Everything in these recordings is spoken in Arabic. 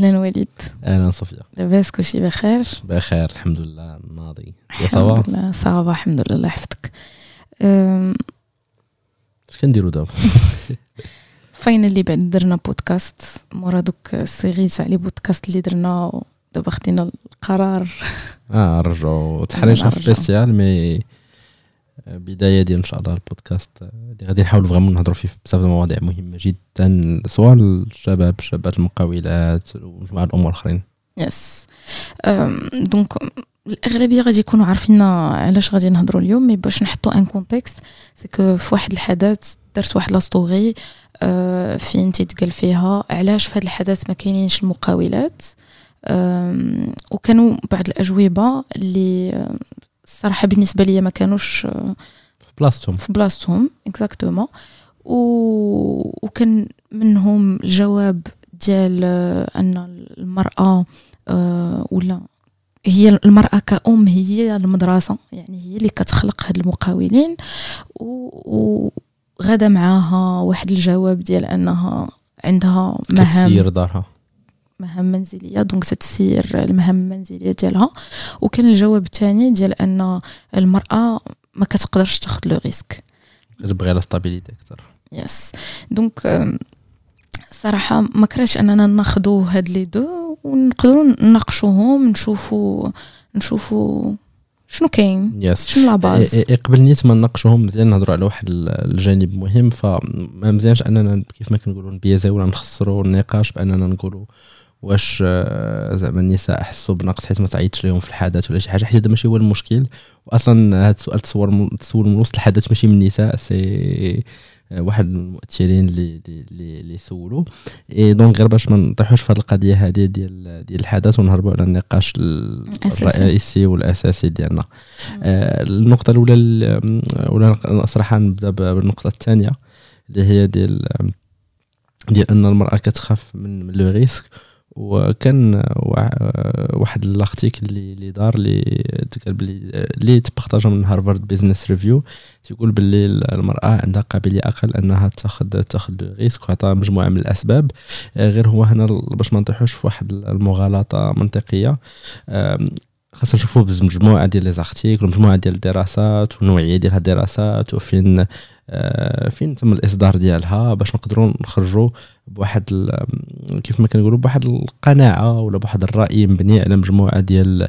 أهلا وليد. أهلا صوفيا لاباس كلشي بخير؟ بخير الحمد لله ناضي. يا الحمد لله ça va الحمد لله الله يحفظك اش كنديروا دابا؟ finally بعد درنا بودكاست مورا دوك ال série تاع les podcasts اللي درنا دابا خدينا القرار. آه فين نرجعوا. spécial mais بداية ديال إن شاء الله البودكاست اللي غادي نحاولوا vraiment نهضروا فيه بزاف المواضيع مهمة جدا سواء للشباب شابات المقاولات ومجموعه الأمور الأخرين. yes donc الأغلبية غادي يكونوا عارفين علاش غادي نهضروا اليوم mais باش نحطوا un contexte parce que في واحد الحدث درت واحد la story أه، فين تيتقال فيها علاش في هذا الحدث ما كاينينش المقاولات. وكانوا بعض الأجوبة اللي أه، الصراحة بالنسبة لي ما كانوش في بلاصتهم. في بلاصتهم exactement و... وكان منهم الجواب ديال أن المرأة آه، ولا هي المرأة كأم هي المدرسة يعني هي اللي كتخلق هاد المقاولين. و- وغدا معاها واحد الجواب ديال أنها عندها مهام. كتسير دارها. مهام منزلية. دونك تتسير المهام المنزليه ديالها. وكان الجواب الثاني ديال أن المرأة ما كتقدرش تاخذ le risque كتبغي la stabilité أكثر. yes donc أم، صراحة ما كرهتش أننا ناخذوا هاد les deux ونقدروا نناقشوهم نشوفوا نشوفوا شنو كاين yes شنو la base إيه، قبل نيت ما نناقشوهم مزيان نهضروا على واحد ال- الجانب مهم فما مزيانش أننا كيف ما كنقولوا نبيزاو ولا نخسروا النقاش بأننا نقولوا واش آه، زعما النساء حسوا بنقص حيت ما تعيطش لهم في الحدث ولا شي حاجة حيت هذا ماشي هو المشكل. واصلا هذا السؤال تصور من- تسول من وسط الحدث ماشي من النساء c'est آه، واحد من المؤثرين اللي اللي- اللي سولوا. إي donc غير باش ما نطيحوش في هذه القضية هذه ديال ديال الحدث ونهربوا على النقاش. الرئيسي والأساسي ديالنا. آه، النقطة الأولى ال- ولا صراحة نبدأ ب- بالنقطة الثانية اللي هي ديال ديال أن المرأة كتخاف من من le risque. وكان وا- واحد ال article اللي دار اللي تقال بلي اللي تـ partagea من Harvard Business Review تيقول باللي المرأة عندها قابلية أقل أنها تاخذ تاخذ risque وعطاها مجموعة من الأسباب. آه، غير هو هنا باش ما نطيحوش في واحد المغالطة منطقية. آم، خاصنا نشوفوا بمجموعة ديال les articles ومجموعه ديال الدراسات والنوعية ديال هاد الدراسات وفين آه، فين تم الإصدار ديالها باش نقدروا نخرجوا بواحد كيف ما كنقولوا بواحد القناعة ولا بواحد الرأي مبني على مجموعة ديال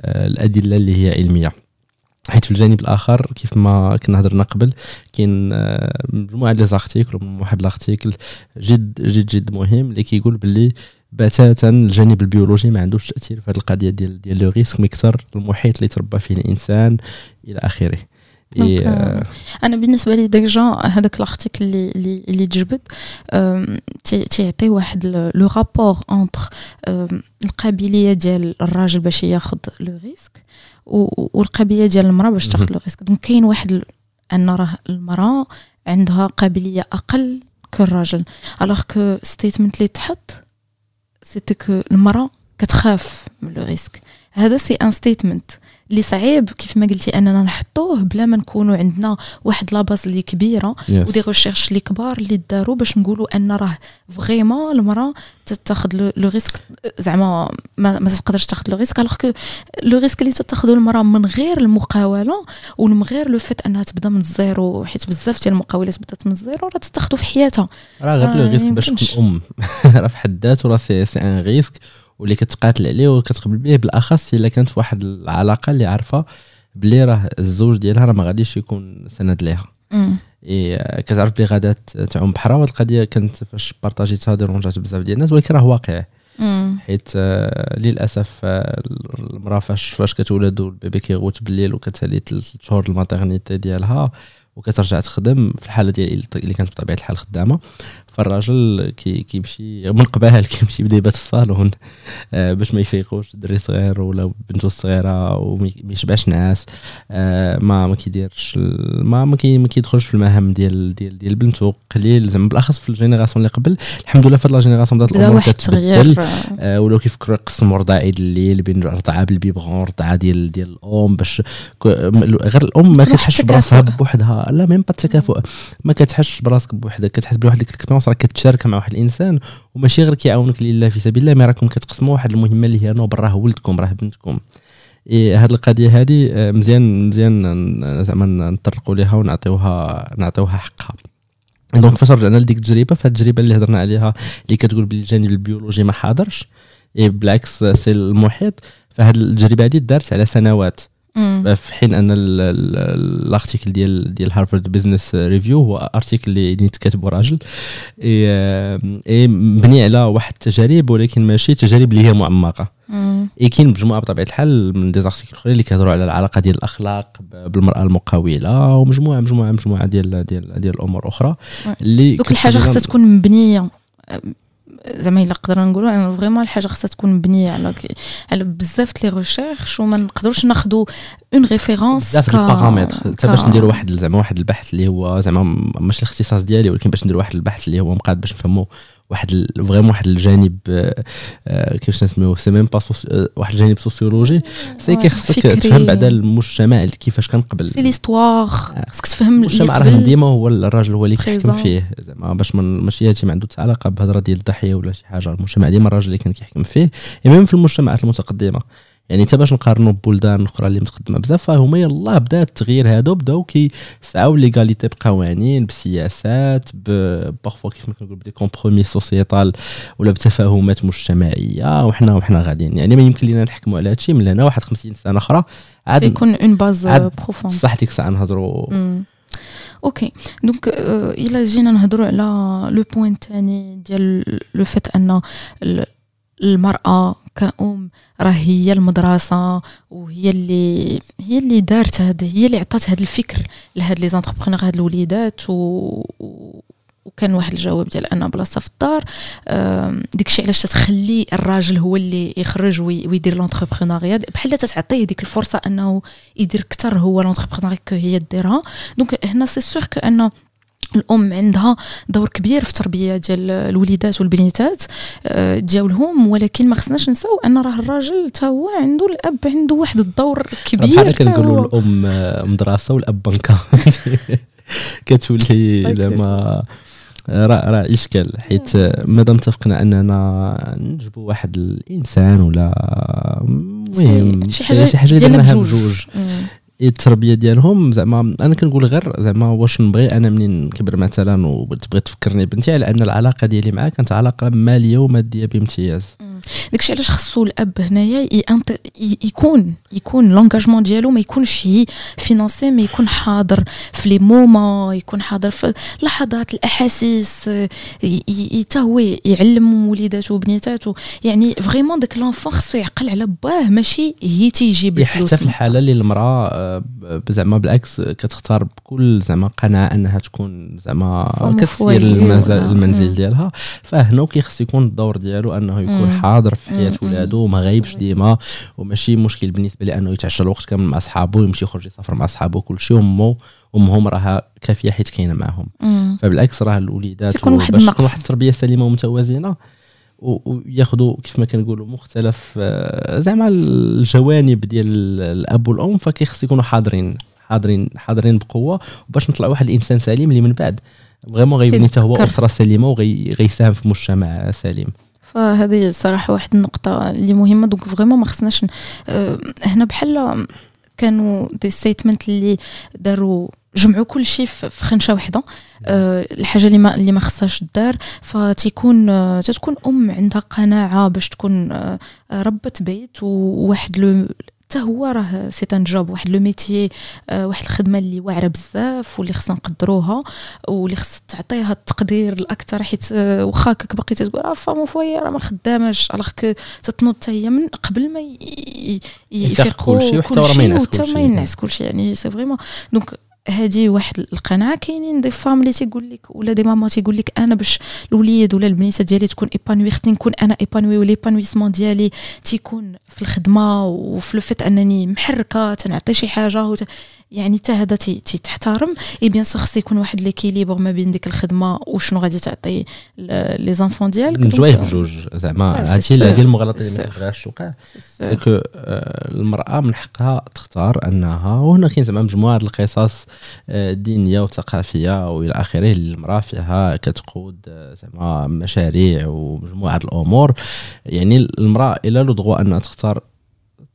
آه، الأدلة اللي هي علمية. حيت في الجانب الآخر كيف ما كنا هضرنا قبل كاين آه، مجموعه ديال articles واحد ال article جد جد جد مهم اللي كيقول باللي بتاتا الجانب البيولوجي ما عندوش تأثير في هذه القضية ديال ديال le risque مكثر المحيط اللي تربى فيه الإنسان إلى آخره. إيه، آه، أنا بالنسبة لي déjà هذاك ال article اللي اللي, تي- تيعطي واحد le rapport entre القابلية ديال الراجل باش ياخذ le risque والقابلية ديال المرأة باش تاخذ le risque donc كاين واحد أن راه المرأة عندها قابلية أقل كالراجل. alors que statement اللي تحط c'était que المرأة كتخاف من le risque هذا c'est un statement اللي صعيب كيف ما قلتي أننا نحطوه بلا ما نكونوا عندنا واحد la base اللي كبيرة yes. و des recherches اللي كبار اللي داروا باش نقولوا أن راه vraiment المرأة تتاخذ le- risque زعما ما, ما تقدرش تاخذ le risque alors que le risque اللي تتاخذه المرأة من غير المقاولة ومن غير le fait أنها تبدأ من الزيرو حيت بزاف ديال المقاولات بدات من الزيرو راه تتاخذه في حياتها راه غير آه، le risque باش. تكون أم راه في حد ذاته راه c'est un risque واللي كتقاتل عليه وكتقبل به بالأخص إلا كانت في واحد العلاقة اللي عارفة بلي راه الزوج ديالها راه ما غاديش يكون سند ليها. إيه كتعرف بلي غادا تعوم بحرها وهاد القضية كانت فاش partagيتها dérangeات بزاف ديال الناس ولكن راه واقع. حيت آه، للأسف آه، المرأة فاش فاش كتولد وال bébé كيغوت بالليل وكتسالي ثلاث شهور ال maternité ديالها وكترجع تخدم في الحالة ديال اللي كانت بطبيعة الحال خدامة. فالراجل كي كيمشي من قبل كيمشي يبدأ يبات في الصالون. آه، باش ما يفيقوش دري صغير ولا بنته صغيرة وما يشبعش نعاس آه، ما ما كيديرش ما ما, كي ما كيدخلش في المهام ديال ديال ديال بنته. قليل زعما بالأخص في ال génération اللي قبل. الحمد لله في هاد la génération بدات بدا الأمور كتبدل. آه، ولاو كيفكروا يقسموا رضاعي ديال الليل بين رضعه بال biberon رضعه ديال ديال الأم باش غير الأم ما كتحسش. براسها بوحدها. لا ميم با التكافؤ ما كتحسش براسك بوحدك كتحس بواحد ديك ال expérience راك كتشارك مع واحد الإنسان وماشي غير كيعاونك لله في سبيل الله mais راكم كتقسموا واحد المهمة اللي هي noble راه ولدكم راه بنتكم. هاد القضية هذه آه، مزيان مزيان زعما نطرقوا ليها ونعطيوها نعطيوها حقها. donc فاش رجعنا لديك التجربة فهاد التجربة اللي هضرنا عليها اللي كتقول بلي الجانب البيولوجي ما حاضرش بالعكس c'est المحيط. فهاد التجربة هذه دارت على سنوات. في حين أن ال article ديال ديال Harvard Business Review هو article اللي كاتبه راجل إي مبني على واحد التجارب ولكن ماشي تجارب اللي هي معمقه إي كاين مجموعه بطبيعة الحال من des articles أخرين اللي كيهضروا على العلاقة ديال الأخلاق بالمرأة المقاولة ومجموعه مجموعه مجموعة ديال ديال ديال الأمور أخرى اللي دوك الحاجة خاصها تكون مبنية. زعما إلا قدرنا نقولوا يعني vraiment الحاجة خاصها تكون مبنية على على بزاف les recherches وما نقدروش ناخذوا une référence بزاف ال paramètres. حتى باش نديروا واحد زعما واحد البحث اللي هو زعما ماشي الاختصاص ديالي ولكن باش نديروا واحد البحث اللي هو مقاد باش نفهموا واحد vraiment واحد الجانب آه، كيفاش نسميوه c'est même pas واحد الجانب sociologie c'est كيخصك تفهم بعدا المجتمع كيفاش كان قبل سي ليستوار آه، خصك تفهم المجتمع راه ديما هو الراجل هو اللي كيحكم فيه. زعما باش ماشي هادشي ما عنده علاقة بهضرة ديال الضحية ولا شي حاجة. المجتمع ديما الراجل اللي كان كيحكم فيه. même في المجتمعات المتقدمة. يعني حتى باش نقارنوا ببلدان أخرى اللي متقدمه بزاف فهما يلاه بدا التغيير هادو بداو كيسعاو l'égalité بقوانين بسياسات parfois كيف ما كنقول ب des compromis sociétal ولا بتفاهمات مجتمعية وحنا وحنا غاديين. يعني ما يمكن لينا نحكموا على هادشي من هنا واحد 50 سنة أخرى عاد يكون une base profonde صح ديك الساعة نهضروا OK donc الا جينا نهضروا على le point الثاني ديال le fait أن المرأة كأم راه هي المدرسة وهي اللي هي اللي دارت هذا هي اللي عطات هذا الفكر لهاد les entrepreneurs هاد الوليدات و وكان واحد الجواب ديال أنا بلاصتي في الدار. داكشي علاش تخلي الراجل هو اللي يخرج ويدير l'entrepreneuriat بحال تتعطيه ديك الفرصة أنه يدير أكثر هو l'entrepreneuriat هي ديرها. donc هنا c'est sûr كانه الأم عندها دور كبير في التربيه ديال الوليدات والبنيتات آه، ديالهم ولكن ما خصناش نساو أن راه الراجل حتى هو عنده الأب عنده واحد الدور كبير بحال كنقولوا الأم مدرسة والأب بنكة. كتولي زعما راه راه إشكال حيت مادام اتفقنا أننا نجبوا واحد الإنسان ولا المهم شي حاجة شي حاجة درناها بجوج التربية ديالهم زعما أنا كنقول غير زعما واش نبغي أنا منين نكبر مثلا وتبغي تفكرني بنتي على أن العلاقة ديالي معاه كانت علاقة مالية ومادية بامتياز. داكشي علاش خصو الأب هنايا يكون يكون l'engagement ديالو ما يكونش هي financier ما يكون حاضر في لي موما يكون حاضر في لحظات الأحاسيس حتى هو يعلم وليداته وبنيتاته. يعني vraiment داك l'enfant خصو يعقل على باه ماشي هي تيجيب الفلوس حتى في الحاله اللي المراه آه، زعما بالعكس كتختار بكل زعما قناعه أنها تكون زعما كتسير المنزل ديالها. فهنا كيخص يكون الدور ديالو أنه يكون حاضر في حياة ولادو وما غايبش ديما وماشي مشكل بالنسبة لأنه يتعشى الوقت كامل مع صحابه ويمشي يخرج يسافر مع صحابه وكل شيء امه امهم راها كافية حيت كاينة معاهم. فبالعكس راه الوليدات تكون واحد النقص. واحد التربية سليمه ومتوازنة وياخذوا كيف ما كنقولوا مختلف آه، زعما الجوانب ديال الأب والأم فكيخص يكونوا حاضرين حاضرين حاضرين بقوة وباش نطلع واحد الإنسان سليم اللي من بعد vraiment غيبني حتى هو أسرة سليمة وغيساهم في مجتمع سليم. فهذه صراحة واحد النقطة اللي مهمة donc vraiment ما خصناش أه هنا بحال كانوا des statements اللي داروا جمعوا كل شيء في خنشة واحدة أه الحاجة اللي ما اللي ما خصهاش دار فتيكون أه تتكون أم عندها قناعة باش تكون أه ربة بيت. وواحد le حتى هو راه c'est un job. واحد le métier آه، واحد الخدمة اللي واعرة بزاف واللي خصنا نقدروها واللي خص تعطيها التقدير الأكثر حيت آه، واخا كك باقي تقول راه femme au foyer راه ما خداماش. alors تتنوض حتى هي من قبل ما يفيقوا كلشي وحتى ما ينعس كلشي يعني c'est vraiment donc هذه واحد القناعه كاينين des femmes اللي تيقول لك ولا des mamans تيقول لك أنا باش الوليد ولا البنيته ديالي تكون épanouie خصني نكون أنا épanouie و l'épanouissement ديالي تيكون في الخدمة وفي ال fait أنني محركة تنعطي شي حاجة وت... يعني حتى هذا تحترم et bien sûr خص يكون واحد l'équilibre ما بين ديك الخدمة وشنو غادي تعطي les enfants ديالك. نجوايه بجوج زعما هادشي هذه المغالطه اللي ما تبغاش توقع سكو المرأة من حقها تختار أنها وهنا كاين زعما مجموعة القصص دينية وثقافية والى آخره المراه فيها كتقود آه، زعما مشاريع ومجموعة الأمور. يعني المرأة إلى le droit أنها تختار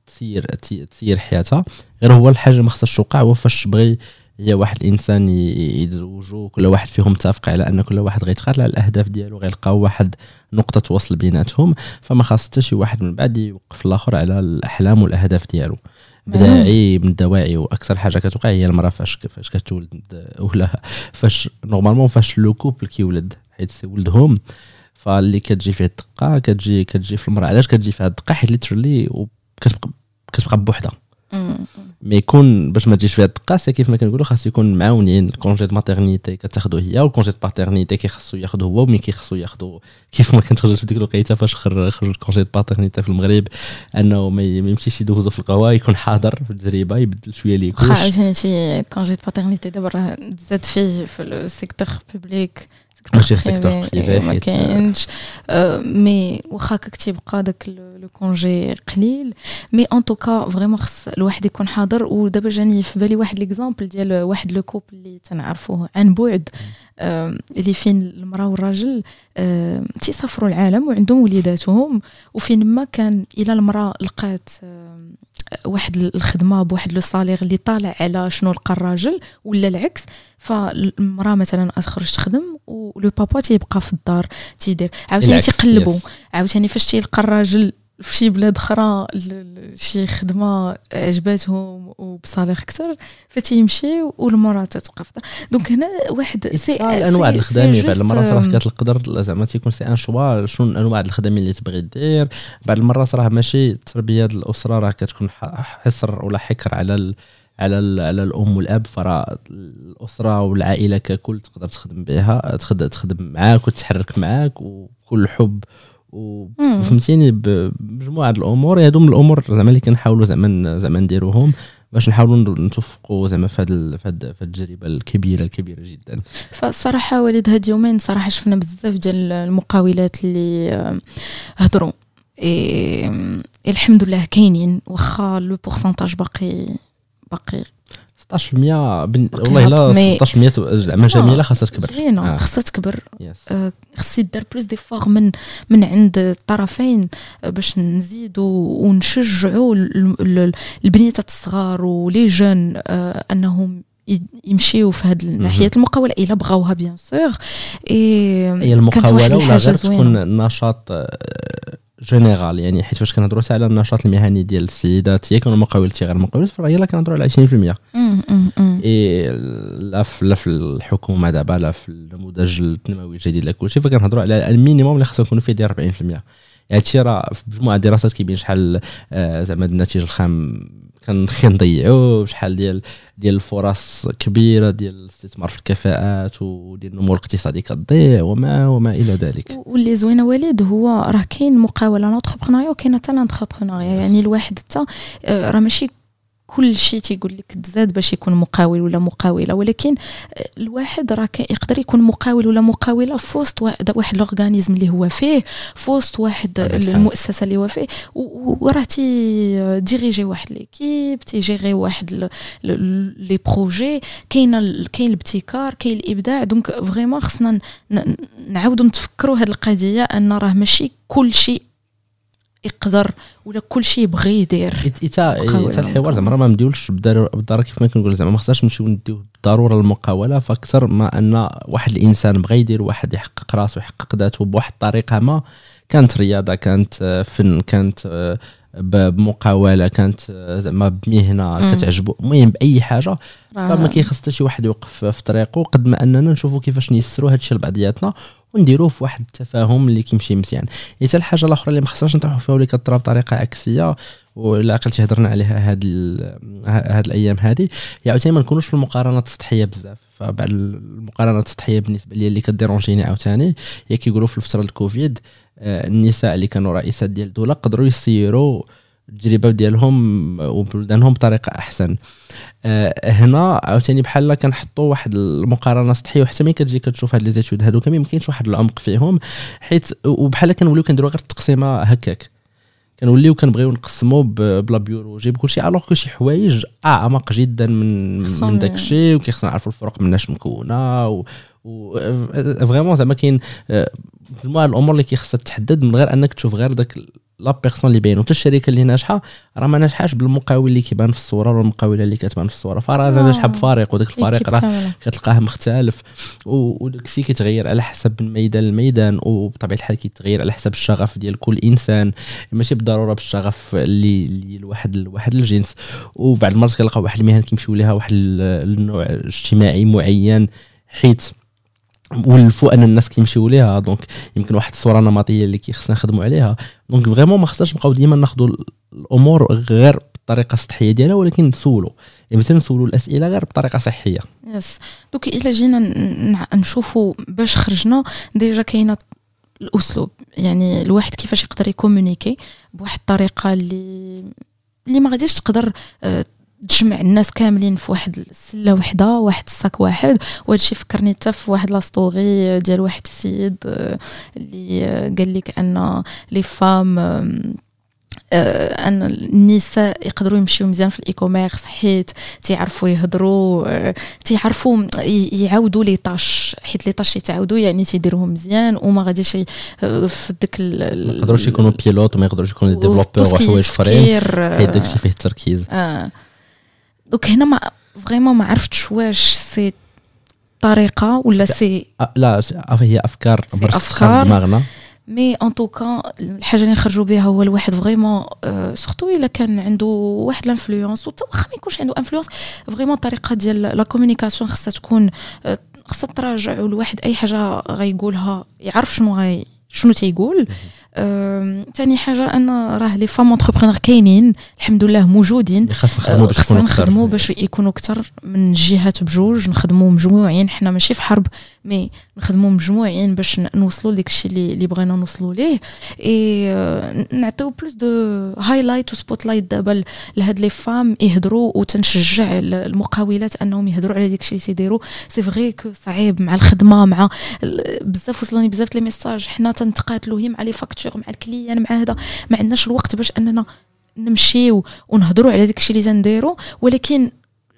تسير تسير حياتها غير هو الحاجة ما خصهاش توقع. هو فاش بغي هي واحد الإنسان يتزوجوا كل واحد فيهم متفق على أن كل واحد غيتقاتل على الأهداف ديالو غيلقاو واحد نقطة وصل بيناتهم. فما خاص حتى شي واحد من بعد يوقف الآخر على الأحلام والأهداف ديالو. بداعي من الدواعي وأكثر حاجة كتوقع هي المرأة فاش فاش كتولد ولا فاش normalement فاش le couple كيولد حيت ولدهم فاللي كتجي فيه الدقة كتجي كتجي في المرأة. علاش كتجي فيها الدقة؟ حيت literally كتبقى كتبقى بوحدها. mais يكون باش ما تجيش فيها الدقة كيف ما كنقولوا خاص يكون معاونين ال congé de maternité كتاخذو هي وال congé de paternité كيخصو ياخذو هو و mais كيخصو ياخذو كيف ما كنت خرجت في ديك الوقيتة فاش خرج ال congé de paternité في المغرب أنه ما يمشيش يدوزو في القهوه يكون حاضر في التجربه يبدل شوية ليك واخا عاوتاني ال congé de paternité دابا تزاد فيه في ال secteur public ماشي في ال secteur privé ما كاينش mais واخا كتيبقى داك le congé قليل mais en tout cas vraiment خص الواحد يكون حاضر ودابا جاني في بالي واحد l'exemple ديال واحد le couple اللي تنعرفوه عن بعد اللي فين المراه والراجل تيسافروا العالم وعندهم وليداتهم وفين ما كان إلى المراه لقات واحد الخدمة بواحد le salaire اللي طالع على شنو لقى الراجل ولا العكس فالمرأة مثلا تخرج تخدم و le papa تيبقى في الدار تيدير. عاوتاني تيقلبوا عاوتاني فاش تيلقى الراجل في بلاد أخرى شي خدمة عجباتهم وب salaire أكثر فتيمشي والمراه تتبقى في donc هنا واحد سي انواع الخدامه بعد المرات راه كتقدر زعما تيكون c'est un choix شنو انواع الخدامه اللي تبغي دير بعد المرات راه ماشي تربية الأسرة راه كتكون حصر ولا حكر على على على الأم والأب فراه الأسرة والعائلة ككل تقدر تخدم بها تخدم معاك وتتحرك معاك وكل حب وفهمتيني بمجموعة الأمور هادو من الأمور زعما اللي كنحاولوا زعما زعما نديروهم باش نحاولوا نتوفقوا زعما في هذه في هذه التجربة الكبيرة الكبيرة جدا. فالصراحه وليد هاد يومين صراحة شفنا بزاف ديال المقاولات اللي آه، هضروا إيه الحمد لله كاينين واخا le pourcentage باقي باقي 16% بن... والله لا 16% زعما جميلة خاصها تكبر. زوينة. آه. خاصها تكبر. آه خص يدار plus d'efforts من من عند الطرفين آه، باش نزيدوا ونشجعوا البنيات الصغار و les jeunes آه أنهم يمشيو في هذه الناحيه المقاولة إلا بغاوها bien sûr هي المقاولة ولا غير تكون نشاط général يعني حيت فاش كنهضروا على النشاط المهني ديال السيدات هي كانوا مقاولات غير المقاولات فراه يلا كنهضروا على 20% إي لا في لا في الحكومة دابا لا في النموذج التنموي الجديد لا كلشي. فكنهضروا على ال minimum اللي خاصو يكونوا فيه ديال 40% يعني هادشي راه في مجموعة دراسات كيبين شحال آه، زعما الناتج الخام كنضيعوا شحال ديال ديال الفرص كبيرة ديال الاستثمار في الكفاءات وديال النمو الاقتصادي كتضيع وما وما إلى ذلك. واللي زوينه وليد هو راه كاين مقاولة l'entrepreneuriat وكاين حتى l'intrapreneuriat يعني الواحد حتى آه، راه ماشي كل شيء تيقول لك تزاد باش يكون مقاول ولا مقاوله ولكن الواحد راه يقدر يكون مقاول ولا مقاوله في وسط واحد ال organisme اللي هو فيه في وسط واحد المؤسسه اللي هو فيه وراه تي diriger واحد l'équipe تي gérer واحد les projets كاين كاين الابتكار كاين الابداع donc vraiment خصنا نعاودوا نتفكروا هذه القضية ان راه ماشي كل شيء يقدر ولا كل شيء يبغي يدير. إيتا الحوار زعما ما نديولش بالضروره كيف ما كنقول زعما ما خصناش نمشيو نديو بالضرورة المقاولة فأكثر ما أن واحد الإنسان بغى يدير واحد يحقق راسو يحقق ذاته بواحد الطريقة ما كانت رياضة كانت فن كانت بمقاولة كانت زعما بمهنة كتعجبو. المهم باي حاجة فما كيخص حتى شي واحد يوقف في طريقه قد ما أننا نشوفوا كيفاش نيسروا هذا الشيء لبعضياتنا ونديروه في واحد التفاهم اللي كيمشي مزيان. حتى الحاجة الأخرى اللي ما خصناش نطرحوا فيها واللي كطرا بطريقة عكسية ولا عقلتي هضرنا عليها هاد هاد الأيام هذه هي عاوتاني ما نكونوش في المقارنات السطحية بزاف. فبعد المقارنات السطحيه بالنسبة لي اللي كديرونجيني عاوتاني هي كيقولوا في الفترة الكوفيد آه، النساء اللي كانوا رئيسات ديال الدولة قدروا يسيروا التجربه ديالهم وبلدانهم بطريقة أحسن. أه هنا عاوتاني بحال كنحطوا واحد المقارنة سطحيه وحتى ملي كتجي كتشوف هاد لي زيتود هادو ما يمكنش واحد العمق فيهم حيت وبحال كنوليو كنديروا غير التقسيمة هكاك. كنوليو كنبغيو نقسمو بلا بيولوجي بكل شيء الوغ كو شي حوايج أعمق جدا من من داك الشيء وكيخصنا نعرفوا الفرق مناش مكونة و, و فريمون زعما كاين مجموعه الأمور اللي كيخصها تحدد من غير أنك تشوف غير داك la personne اللي باين وتا الشركة اللي ناجحة راه ما ناجحاش بالمقاول اللي كيبان في الصورة ولا المقاولة اللي كتبان في الصورة. فراه ناجحة بفريق وداك الفريق راه كتلقاه مختلف. وداك الشيء كيتغير على حسب من ميدان لميدان وبطبيعه الحال كيتغير على حسب الشغف ديال كل إنسان. ماشي بالضرورة بالشغف اللي اللي لواحد لواحد الجنس. وبعض المرات كنلقاو واحد المهن كيمشيو ليها واحد النوع اجتماعي معين حيت ولفوا أن الناس كيمشيو ليها. donc يمكن واحد الصورة نمطية اللي كيخصنا نخدموا عليها. donc vraiment ما خصناش نبقاو ديما ناخذوا الأمور غير بالطريقة السطحيه ديالها ولكن نسولوا يعني مثلا نسولوا الأسئلة غير بطريقة صحية. yes donc إلا جينا نشوفوا باش خرجنا déjà كاينة الأسلوب. يعني الواحد كيفاش يقدر ي communiquer بواحد الطريقة اللي اللي ما غاديش تقدر آه، تجمع الناس كاملين في واحد السلة وحدة واحد الساك واحد وهذا الشيء فكرني حتى في واحد l'histoire ديال واحد السيد آه، اللي آه، قال لك أن les femmes آه، أن النساء يقدروا يمشيو مزيان في ال e-commerce حيت تيعرفوا يهضروا تيعرفوا يعاودوا les tâches حيت les tâches يتعاودوا يعني تيديروهم مزيان وما غاديش في ديك ما يقدروش يكونوا pilotes وما يقدروش يكونوا développeurs وحوايج آخرين. حيت داكشي فيه التركيز آه. donc هنا ما vraiment ما عرفتش واش c'est طريقة ولا سي لا هي أفكار مرسخه دماغنا mais en tout cas الحاجة اللي نخرجوا بها هو الواحد vraiment surtout إلا كان عنده واحد l'influence واخا ما يكونش عنده influence vraiment الطريقة ديال la communication خصها تكون خصها تراجع والواحد أي حاجة غيقولها يعرف شنو غي شنو تيقول. ثاني حاجة ان راه les femmes entrepreneurs كاينين الحمد لله موجودين خاصنا نخدموا باش يكونوا أكثر من جهات بجوج نخدموا مجموعين حنا ماشي في حرب mais نخدموا مجموعين باش نوصلوا لك الشيء اللي, اللي بغينا نوصلوا ليه. اي نعطيو plus de highlight و spotlight دابا لهاد les femmes يهضروا وتنشجع المقاولات أنهم يهضروا على ديك الشيء اللي تيديروا c'est vrai que صعيب مع الخدمة مع بزاف وصلوني بزاف les messages حنا تنتقاتلوا هي مع les factures مع ال client مع هذا. ما عندناش الوقت باش أننا نمشيو ونهضروا على داك الشيء اللي تنديروا ولكن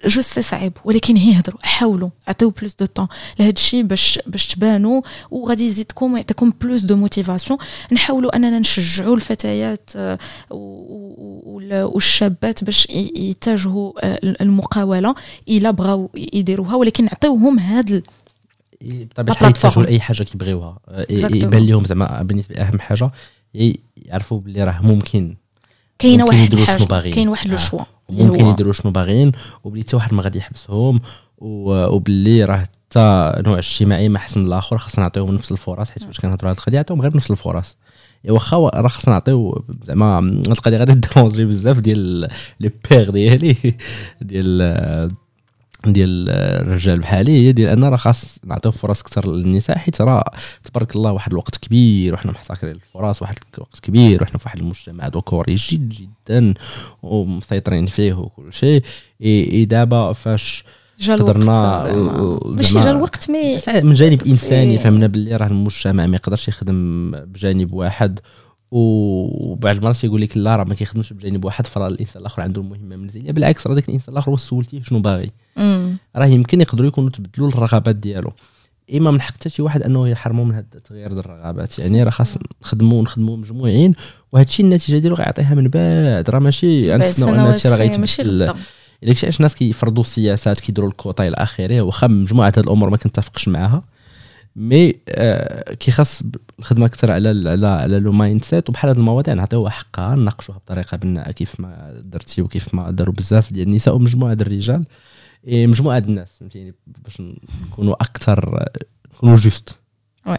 je sais صعيب. ولكن هي هضروا. حاولوا. عطيو plus de temps لهذا الشيء باش باش تبانوا. وغادي يزيدكم ويعطيكم plus de motivation نحاولوا أننا نشجعوا الفتيات آه، والشابات باش يتجهوا آه، المقاولة الا بغاو يديروها. ولكن نعطيوهم هذا بطبيعة الحال يتجهوا لأي حاجة كيبغيوها. آه، يبان لهم زعما بالنسبة أهم حاجة. يعرفوا باللي راه ممكن كاينة واحد الحاجة كاين واحد لو شوا. ممكن يديروا شنو باغيين. وبلي حتى واحد ما غادي يحبسهم. وباللي راه حتى نوع اجتماعي ما أحسن من الآخر. خاصنا نعطيهم نفس الفرص حيت باش كنهضروا على القضية نعطيهم غير نفس الفرص. واخا راه خاصنا نعطيو زعما القضية غادي ديرونجي بزاف ديال لي بيغ ديالي ديال ديال الرجال بحالي هي ديال أن راه خاص نعطيو فرص أكثر للنساء حيت راه تبارك الله واحد الوقت كبير وحنا محتكرين الفرص واحد الوقت كبير وحنا في واحد المجتمع ذكوري جد جدا ومسيطرين فيه وكل شيء. اي دابا فاش جا قدرنا ماشي جا الوقت مي من جانب إنساني فهمنا باللي راه المجتمع ما يقدرش يخدم بجانب واحد. وبعض المرات يقول لك لا راه ما كيخدمش بجانب واحد فراه الإنسان الآخر عنده المهمة المنزليه بالعكس راه ذاك الإنسان الآخر هو سولتيه شنو باغي. راه يمكن يقدروا يكونوا تبدلوا الرغبات ديالو. إما من حق حتى شي واحد أنه يحرموا من هذا التغيير ديال الرغبات. يعني راه خاص نخدموا نخدموا مجموعين وهذا الشيء النتيجة ديالو غيعطيها من بعد. راه ماشي سنه الشيء راه غيتبدل. إلا كنت ناس كيفرضوا السياسات كيديروا الكوطا إلى اخره واخا مجموعة هذه الأمور ما كنتفقش معاها. mais آه كيخص الخدمة أكثر على على على le mindset وبحال هذه المواضيع نعطيوها حقها نناقشوها بطريقة بناءة كيف ما درتي وكيف ما داروا بزاف ديال النساء ومجموعة ديال الرجال. مجموعة ديال الناس فهمتيني؟ باش نكونوا أكثر نكونوا juste oui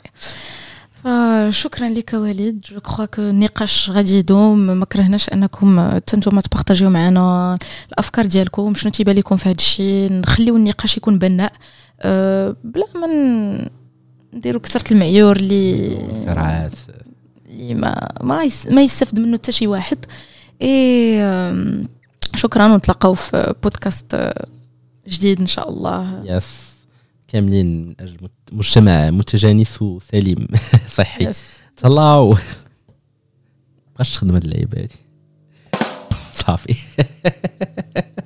فشكرا لك وليد. je crois que النقاش غادي يدوم. ما كرهناش أنكم تنتوما ت partager يو معنا. الأفكار ديالكم شنو تيبان لكم في هذا الشيء نخليو النقاش يكون بناء. أه بلا من نديرو كثرة المعيور اللي سرعات اللي ما ما, ما يستفد منه حتى شي واحد. اي شكرا. ونتلاقاو في بودكاست جديد إن شاء الله. يس كاملين مجتمع متجانس وسليم صحي. تهلاو. تبقاش تخدم هاد اللعيبة هادي. صافي.